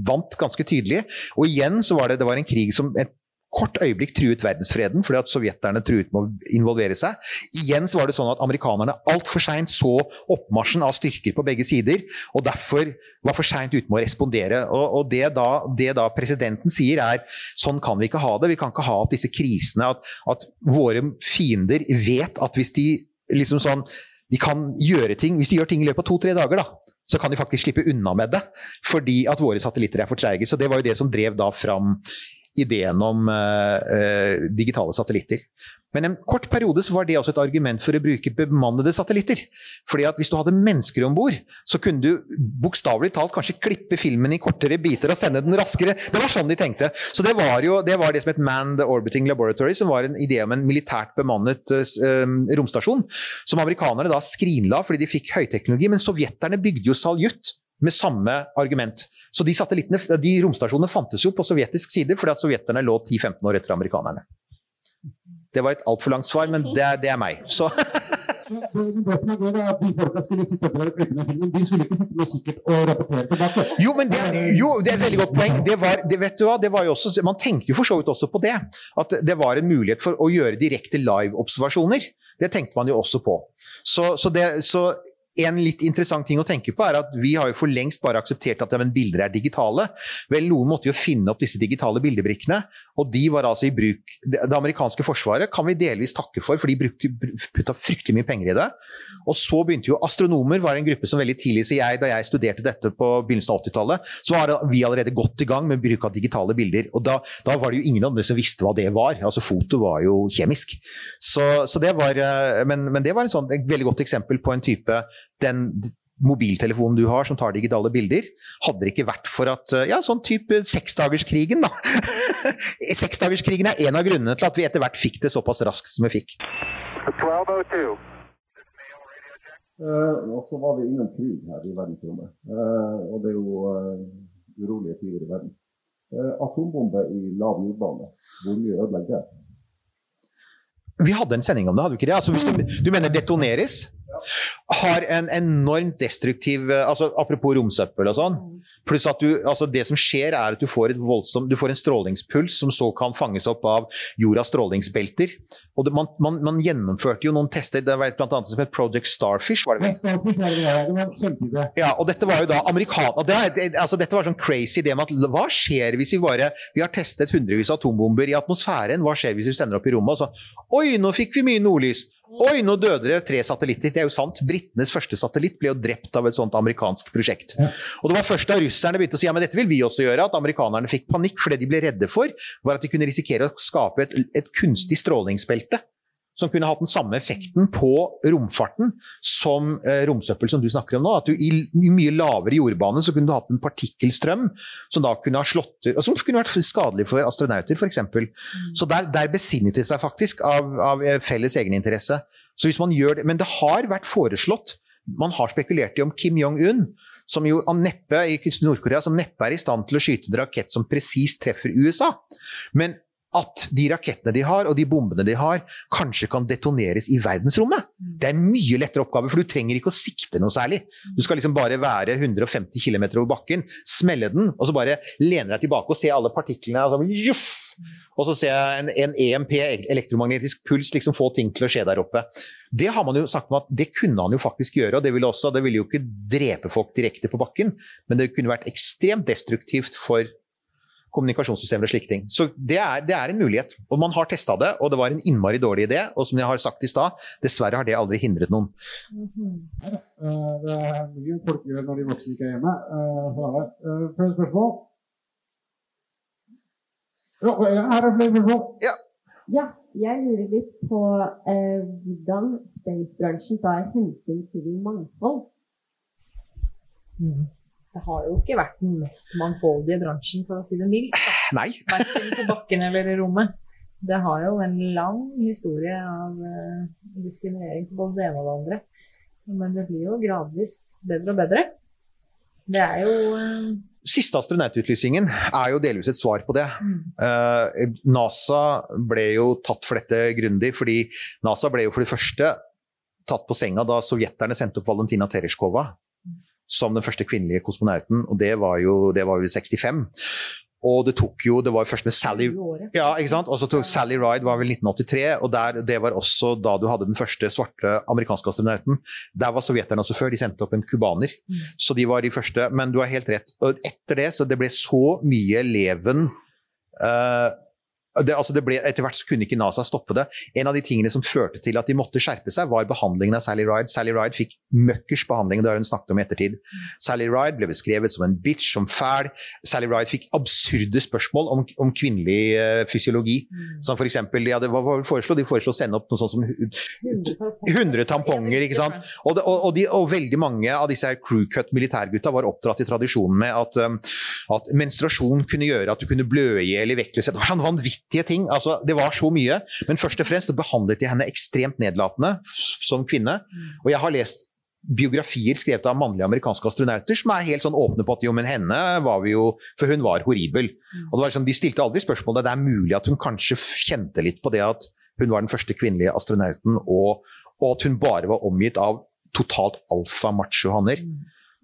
vant ganske tydelig. Og igjen så var det, det var en krig som et kort øyeblikk truet verdensfreden fordi at sovjeterne truet med å involvere seg. Igjen så var det sånn at amerikanerne altfor seint så oppmarsjen av styrker på begge sider, og derfor var for seint ute med å respondere. Og, og det, da, det, da, presidenten sier er sånn kan vi ikke ha det. Vi kan ikke ha at disse krisene, at, at våre fiender vet at hvis de liksom sånn de kan gjøre ting, Hvis de gjør ting i løpet av to-tre dager, da, så kan de faktisk slippe unna med det. Fordi at våre satellitter er for treige. Så det var jo det som drev da fram ideen om eh, digitale satellitter. Men en kort periode så var det også et argument for å bruke bemannede satellitter. Fordi at Hvis du hadde mennesker om bord, så kunne du bokstavelig talt kanskje klippe filmen i kortere biter og sende den raskere. Det var sånn de tenkte. Så det var jo det, var det som het Manned Orbiting Laboratory, som var en idé om en militært bemannet eh, romstasjon. Som amerikanerne da skrinla fordi de fikk høyteknologi. Men sovjeterne bygde jo Saljut med samme argument. Så de, de romstasjonene fantes jo på sovjetisk side fordi at sovjeterne lå 10-15 år etter amerikanerne. Det var et altfor langt svar, men det, det er meg. Så det som er gøy, er at de folka skulle sitte etter å klippe ned filmen. De skulle ikke sitte med kikkert og rapportere tilbake. Jo, men det, jo, det er et veldig godt poeng. Det var, det, vet du hva, det var jo også, man tenker jo for så vidt også på det. At det var en mulighet for å gjøre direkte live-observasjoner. Det tenkte man jo også på. Så, så, det, så en litt interessant ting å tenke på er at vi har jo for lengst bare akseptert at men bilder er digitale. Vel, noen måtte jo finne opp disse digitale bildebrikkene, og de var altså i bruk Det, amerikanske forsvaret kan vi delvis takke for, for de brukte, putta fryktelig mye penger i det. Og så begynte jo astronomer, var en gruppe som veldig tidlig så jeg, Da jeg studerte dette på begynnelsen av 80-tallet, så var vi allerede godt i gang med bruk av digitale bilder. Og da, da, var det jo ingen andre som visste hva det var. Altså Foto var jo kjemisk. Så, så det var, eh, men, men det var sånn, et veldig godt eksempel på en type den mobiltelefonen du har som tar digitale bilder, hadde det ikke vært for at ja, sånn type seksdagerskrigen, da. [laughs] seksdagerskrigen er en av grunnene til at vi etter hvert fikk det såpass raskt som vi fikk. 1202. Uh, og så var vi innom krig her i verdensrommet. Uh, og det er jo uh, urolige tider i verden. atombombe i lav jordbane, hvor mye ødelegger det? Vi hadde en sending om det, hadde vi ikke det? Altså, hvis du, du mener detoneres? Har en enormt destruktiv eh, altså Apropos romsøppel og sånn. Pluss at du, altså det som skjer, er at du får, voldsom, du får en strålingspuls som så kan fanges opp av jordas strålingsbelter. Og det, man, man, man, gjennomførte jo noen tester, det var blant annet som het Project Starfish. var det vel? Ja, og dette var jo da amerikan... Det, altså dette var sånn crazy idé med at hva skjer hvis vi bare Vi har testet hundrevis av atombomber i atmosfæren, hva skjer hvis vi sender opp i rommet? Og så Oi, nå fikk vi mye nordlys! Oi, nå døde det tre satellitter. Det er jo sant. Britenes første satellitt ble jo drept av et sånt amerikansk prosjekt. Ja. Og det var først da russerne begynte å si ja, men dette vil vi også gjøre, at amerikanerne fikk panikk. For det de ble redde for, var at de kunne risikere å skape et, et kunstig strålingsbelte som kunne hatt den samme effekten på romfarten som eh, romsøppel som du snakker om nå. At du i, mye lavere jordbane så kunne du hatt en partikkelstrøm som da kunne ha slått og som kunne vært skadelig for astronauter, f.eks. Mm. Så der, der besinnet de seg faktisk av, av eh, felles egeninteresse. Så hvis man gjør det, Men det har vært foreslått, man har spekulert i om Kim Jong-un som jo neppe, i Nord-Korea som neppe er i stand til å skyte en rakett som presist treffer USA. Men at de rakettene de har, og de bombene de har, kanskje kan detoneres i verdensrommet. Mm. Det er en mye lettere oppgave, for du trenger ikke å sikte noe særlig. Du skal liksom bare være 150 km over bakken, smelle den, og så bare lene deg tilbake og se alle partiklene. Og så, juff, og så ser jeg en, en, EMP, elektromagnetisk puls, liksom få ting til å skje der oppe. Det har man jo sagt om at det kunne han jo faktisk gjøre, og det ville, også, det ville jo ikke drepe folk direkte på bakken, men det kunne vært ekstremt destruktivt for kommunikasjonssystemer og slike ting. Så det er, det er en mulighet. Og man har testa det, og det var en innmari dårlig idé. Og som jeg har sagt i stad, dessverre har det aldri hindret noen. Det er mye folk gjør når de voksne ikke er hjemme. Eh, flere spørsmål? Ja, her er flere spørsmål. Ja. ja. Jeg lurer litt på eh, hvordan spacebransjen tar hensyn til mangfold. Mm. Det har jo ikke vært den mest mangfoldige bransjen, for å si det mildt. Nei. [laughs] Verken på bakken eller i rommet. Det har jo en lang historie av eh, diskriminering på både det ene og det andre. Men det blir jo gradvis bedre og bedre. Det er jo eh, Siste astronaututlysningen er jo delvis et svar på det. mm. Eh, NASA ble jo tatt for dette grundig, fordi NASA ble jo for det første tatt på senga da sovjeterne sendte opp Valentina Tereshkova som den første kvinnelige kosmonauten, og det var jo det var jo i 65. Og det tok jo Det var jo først med Sally ja, ikke sant? Og så tok Sally Ride var vel 1983, og der, det var også da du hadde den første svarte amerikanske astronauten. Der var sovjeterne også før. De sendte opp en cubaner. Mm. Så de var de første. Men du har helt rett. Og etter det så det ble så mye leven eh, det, altså det ble, etter hvert så kunne ikke NASA stoppe det. En av de tingene som førte til at de måtte skjerpe seg, var behandlingen av Sally Ride. Sally Ride fikk møkkers behandling, det har hun snakket om i ettertid. Sally Ride ble beskrevet som en bitch, som fæl. Sally Ride fikk absurde spørsmål om, om kvinnelig uh, fysiologi. Som for eksempel, ja, det, var de foreslo? De foreslo å sende opp noe sånt som 100 tamponger, ikke sant. Og, det, og, og, de, og veldig mange av disse her crew cut militærgutta var oppdratt i tradisjonen med at, um, at menstruasjon kunne gjøre at du kunne blø i hjel i vektløshet. Det var sånne vanvittige ting. Altså, det var så mye. Men først og fremst behandlet de henne ekstremt nedlatende som kvinne. Og jeg har lest biografier skrevet av mannlige amerikanske astronauter som er helt sånn åpne på at jo, men henne var vi jo For hun var horribel. Og det var liksom, De stilte aldri spørsmålet det er mulig at hun kanskje kjente litt på det at hun var den første kvinnelige astronauten, og, og at hun bare var omgitt av totalt alfa-macho-hanner.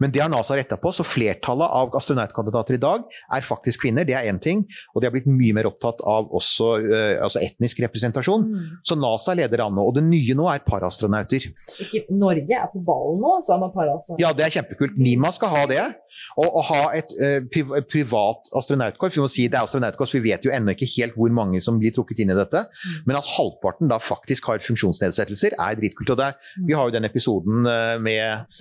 Men det har NASA retta på, så flertallet av astronautkandidater i dag er faktisk kvinner. Det er én ting. Og de har blitt mye mer opptatt av også uh, altså etnisk representasjon. Så NASA leder an nå. Og det nye nå er parastronauter. Ikke, Norge er på ballen nå, så er man. Altså. Ja, det er kjempekult. Nima skal ha det. Og å ha et uh, priv privat astronautkorps. Vi må si det er astronautkorps, vi vet jo ennå ikke helt hvor mange som blir trukket inn i dette. Men at halvparten da faktisk har funksjonsnedsettelser, er dritkult. Og det er, vi har jo den episoden eh, med.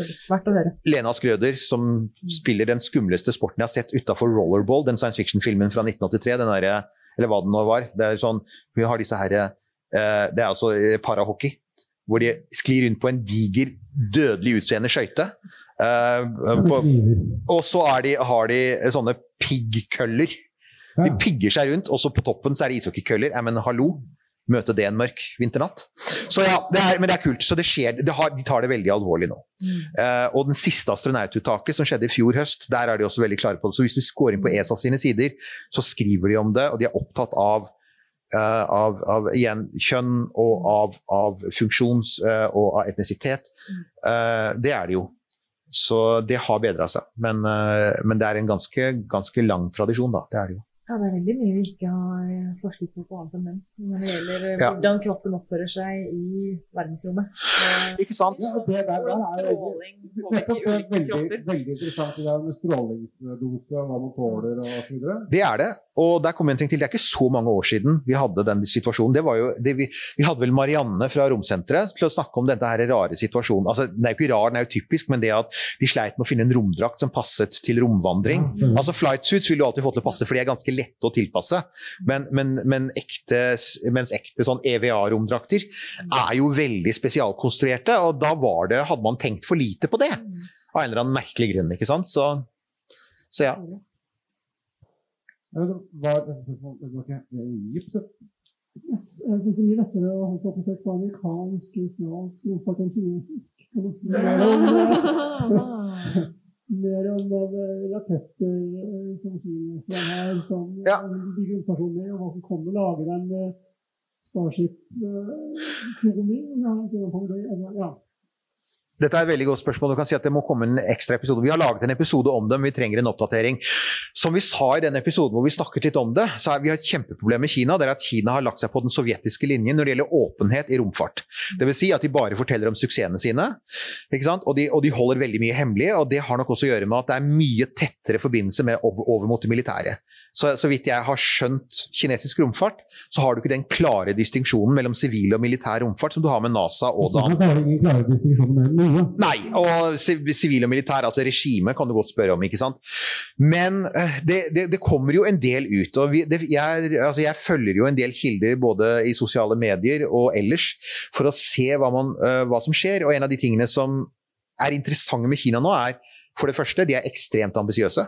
Lena Skrøder, som spiller den skumleste sporten jeg har sett utafor Rollerball, den science fiction-filmen fra 1983. Den der, eller hva den nå var. Det er sånn, vi har disse her, eh, Det er altså parahockey. Hvor de sklir rundt på en diger, dødelig utseende skøyte. Eh, og så har de sånne piggkøller. De pigger seg rundt, og så på toppen så er det ishockeykøller. Ja, men hallo! Møte det en mørk vinternatt. Så ja, det er, Men det er kult. Så det skjer, det har, de tar det veldig alvorlig nå. Eh, og den siste astronaututtaket som skjedde i fjor høst, der er de også veldig klare på det. Så hvis du går inn på ESA sine sider, så skriver de om det, og de er opptatt av Uh, av, av igjen, kjønn og av, av funksjons- uh, og av etnisitet. Uh, det er det jo. Så det har bedra seg. Men, eh, men det er en ganske, ganske lang tradisjon, da. Det er det jo. Ja, det er veldig mye vi ikke har eh, forsket på på annet enn menn. Når det gjelder eh, Ja. hvordan kroppen oppfører seg i verdensrommet. Ikke sant? Ja, det der, der Hvordan er stråling påvirker [laughs] er ulike veldig, kropper. veldig interessant det der med strålingsdose hva man tåler og så videre. Det er det. Og der kom en ting til. Det er ikke så mange år siden vi hadde den situasjonen. Det var jo, det vi, vi hadde vel Marianne fra Romsenteret til å snakke om denne her rare situasjonen. Altså, den er jo ikke rar, den er jo typisk, men det at de sleit med å finne en romdrakt som passet til romvandring. Altså Flight suits vil du alltid få til å passe, for de er ganske lette å tilpasse. Men, men, men ekte, mens ekte sånn EVA-romdrakter er jo veldig spesialkonstruerte, og da var det, hadde man tenkt for lite på det. Av en eller annen merkelig grunn, ikke sant. Så, så ja. Var det eh, gips. Jeg syns det er mye lettere å holde seg oppdatert på amerikansk, australsk romfart enn kinesisk. Kan si. [laughs] Mer om, eh, mer om eh, raketter eh, som kineserne har, som Ja. eh, bygger romstasjoner, og hva som kommer. Lager en den Starship-kroni. ja. Dette er et veldig godt spørsmål. Du kan si at Det må komme en ekstra episode. Vi har laget en episode om det, men vi trenger en oppdatering. Som vi sa i den episoden hvor vi snakket litt om det, så er vi har et kjempeproblem med Kina. Det er at Kina har lagt seg på den sovjetiske linjen når det gjelder åpenhet i romfart. Det vil si at de bare forteller om suksessene sine? Og, de, og de holder veldig mye hemmelig. og Det har nok også å gjøre med at det er mye tettere forbindelse med over, mot det militære. Så, så vidt jeg har skjønt kinesisk romfart, så har du ikke den klare distinksjonen mellom sivil og militær romfart som du har med NASA og Dan. Mye. Nei, og sivil og militær, altså regime, kan du godt spørre om, ikke sant. Men eh, det, det, det kommer jo en del ut. og vi, det, jeg, altså jeg følger jo en del kilder både i sosiale medier og ellers for å se hva, man, eh, hva som skjer. Og en av de tingene som er interessante med Kina nå, er for det første, de er ekstremt ambisiøse.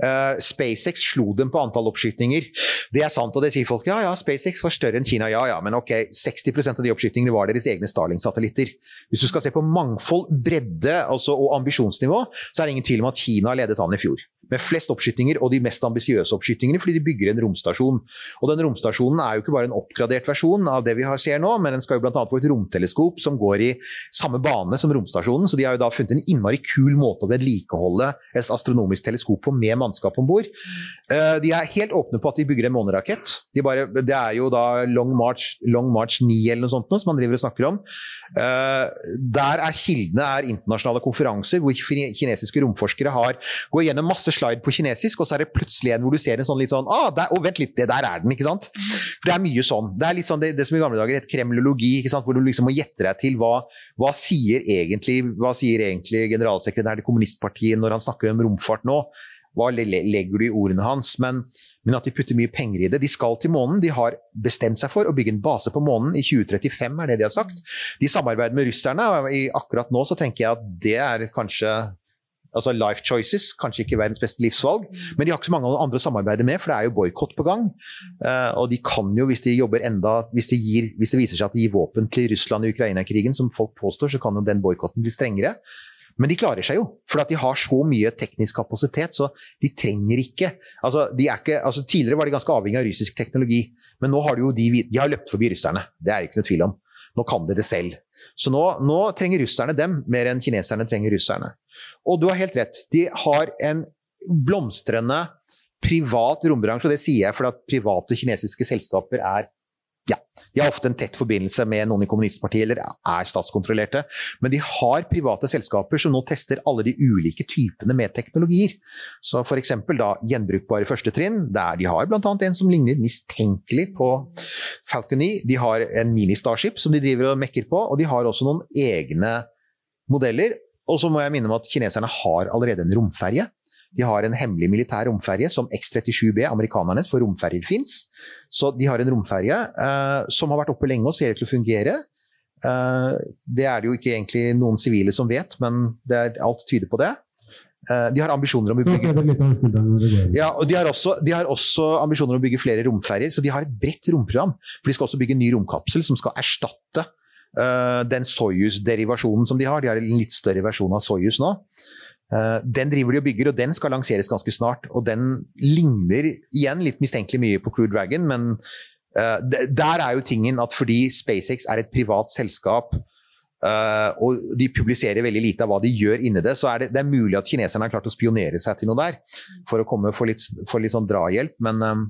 Eh, SpaceX slo dem på antall oppskytninger. Det er sant, og det sier folk. Ja, ja, SpaceX var større enn Kina. Ja, ja, men ok, 60% av de oppskytingene var deres egne Starling-satellitter. Hvis du skal se på mangfold, bredde altså, og ambisjonsnivå, så er det ingen tvil om at Kina ledet an i fjor. Med flest oppskytinger og de mest ambisiøse oppskytingene, fordi de bygger en romstasjon. Og den romstasjonen er jo ikke bare en oppgradert versjon av det vi ser nå, men den skal jo bl.a. få et romteleskop som går i samme bane som romstasjonen. Så de har jo da funnet en innmari kul måte å vedlikeholde et astronomisk teleskop på med mannskap om bord. Eh, De er helt åpne på at de bygger en månerakett. De bare, det er jo da Long March, Long March 9 eller noe sånt noe, som man driver og snakker om. Eh, Der er kildene er internasjonale konferanser hvor kinesiske romforskere har går gjennom masse slide på kinesisk, og så er det plutselig en hvor du ser en sånn litt sånn ah, der, oh, vent litt, det der er den, ikke sant? For det er mye sånn. Det er litt sånn det, det som i gamle dager het kremlologi, ikke sant? hvor du liksom må gjette deg til hva, hva sier egentlig hva sier egentlig generalsekretæren til kommunistpartiet når han snakker om romfart nå? Hva le- le- legger du i ordene hans? Men, men at de putter mye penger i det. De skal til månen. De har bestemt seg for å bygge en base på månen i 2035, er det de har sagt. De samarbeider med russerne, og akkurat nå så tenker jeg at det er kanskje altså life choices, kanskje ikke verdens beste livsvalg, men de har ikke så mange andre å samarbeide med, for det er jo boikott på gang. Eh, og de kan jo, hvis de jobber enda hvis, de gir, hvis det viser seg at de gir våpen til Russland i Ukraina-krigen, som folk påstår, så kan jo den boikotten bli strengere. Men de klarer seg jo, for de har så mye teknisk kapasitet, så de trenger ikke altså, de ikke altså, Tidligere var de ganske avhengig av russisk teknologi, men nå har de jo de, de har løpt forbi russerne. Det er det ikke noe tvil om. Nå kan de det selv. Så nå, nå trenger russerne dem mer enn kineserne trenger russerne. Og du har helt rett. De har en blomstrende privat rombransje, og det sier jeg fordi at private kinesiske selskaper er ja, de har ofte en tett forbindelse med noen i kommunistpartiet eller er statskontrollerte. Men de har private selskaper som nå tester alle de ulike typene med teknologier. Så f.eks. da gjenbrukbare første trinn, Der de har bl.a. en som ligner mistenkelig på Falcon 9. De har en mini-Starship som de driver og mekker på, og de har også noen egne modeller. Og så må jeg minne om at kineserne har allerede en romferje. De har en hemmelig militær romferje som X-37B, amerikanernes, for romferjer fins. Så de har en romferje uh, som har vært oppe lenge og ser ut til å fungere. Uh, det er det jo ikke egentlig noen sivile som vet, men det alt tyder på det. Uh, de har ambisjoner om å bygge ja, og de har, også, de har også ambisjoner om å bygge flere romferjer, så de har et bredt romprogram. For de skal også bygge en ny romkapsel som skal erstatte eh, den Soyuz-derivasjonen som de har. De har en litt større versjon av Soyuz nå. Eh, den driver de og bygger, og den skal lanseres ganske snart. Og den ligner igjen litt mistenkelig mye på Crew Dragon, men eh, der er jo tingen at fordi SpaceX er et privat selskap, Uh, og de publiserer veldig lite av hva de gjør inni det, så er det, det er mulig at kineserne har klart å spionere seg til noe der for å komme for litt, litt sånn drahjelp. Men, um,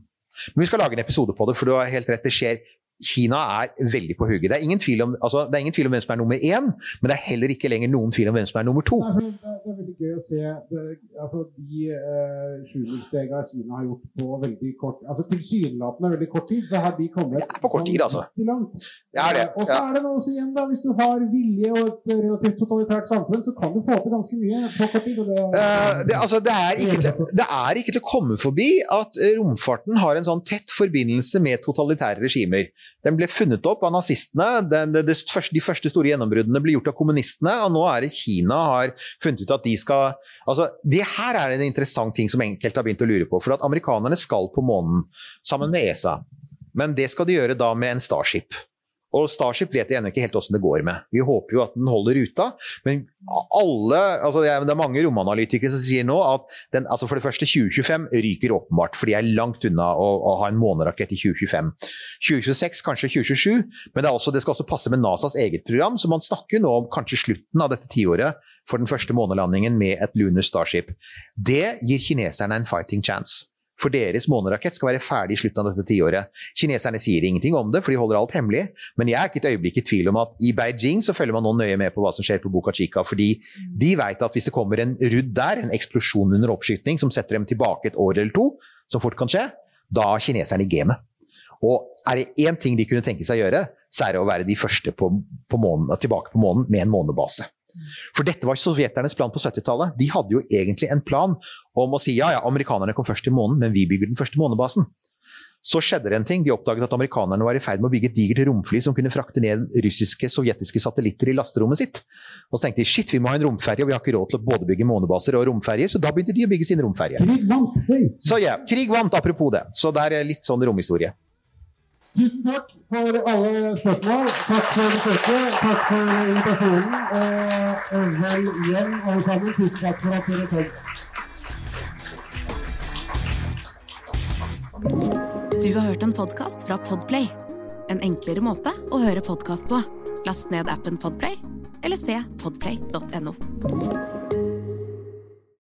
men vi skal lage en episode på det, for du har helt rett. Det skjer Kina er veldig på hugget. Det er ingen tvil om, altså, det er ingen tvil om hvem som er nummer én, men det er heller ikke lenger noen tvil om hvem som er nummer to. Det er, det, er veldig gøy å se det, altså, de eh, sjumilsstega Kina har gjort på veldig kort altså Tilsynelatende veldig kort tid, så har de kommet Ja, på kort tid, altså. langt. Det det. Eh, Og så er det noe også igjen, da, hvis du har vilje og et relativt totalitært samfunn, så kan du få til ganske mye på kort tid. Det, Eh, det, altså, det, er ikke til, det er ikke til å komme forbi at romfarten har en sånn tett forbindelse med totalitære regimer. Den ble funnet opp av nazistene. Den, det, det første, de første store gjennombruddene ble gjort av kommunistene, og nå er det Kina har funnet ut at de skal altså, Det her er en interessant ting som enkelte har begynt å lure på. For at amerikanerne skal på månen sammen med ESA. Men det skal de gjøre da med en Starship. Og Starship vet vi ennå ikke helt åssen det går med. Vi håper jo at den holder ruta, men alle altså det, er, det er mange romanalytikere som sier nå at den, altså for det første 2025 ryker åpenbart, for de er langt unna å, å ha en månerakett i 2025. 2026, kanskje 2027, men det, også, det skal også passe med NASAs eget program, så man snakker nå om kanskje slutten av dette tiåret for den første månelandingen med et Lunar Starship. Det gir kineserne en fighting chance. For deres månerakett skal være ferdig i slutten av dette tiåret. Kineserne sier ingenting om det, for de holder alt hemmelig. Men jeg er ikke et øyeblikk i tvil om at i Beijing så følger man nå nøye med på hva som skjer på Boca Chica. Fordi de vet at hvis det kommer en rudd der, en eksplosjon under oppskyting som setter dem tilbake et år eller to, som fort kan skje, da er kineserne i gamet. Og er det én ting de kunne tenke seg å gjøre, så er det å være de første på, på månen, tilbake på månen med en månebase. For dette var sovjeternes plan på 70-tallet. De hadde jo egentlig en plan om å si ja, ja, amerikanerne kom først til månen, men vi bygger den første månebasen. Så skjedde det en ting. De oppdaget at amerikanerne var i ferd med å bygge et digert romfly som kunne frakte ned russiske, sovjetiske satellitter i lasterommet sitt. Og så tenkte de shit, vi må ha en romferje, og vi har ikke råd til å både bygge månebaser og romferje, så da begynte de å bygge sin romferje. Så ja, krig vant, apropos det. Så det er litt sånn romhistorie. Tusen takk for alle spørsmål. Takk for besøket. Takk for invitasjonen. Og vel hjem, alle sammen. Tusen takk for at dere kom. Du har hørt en podkast fra Podplay. En enklere måte å høre podkast på. Last ned appen Podplay, eller se podplay.no.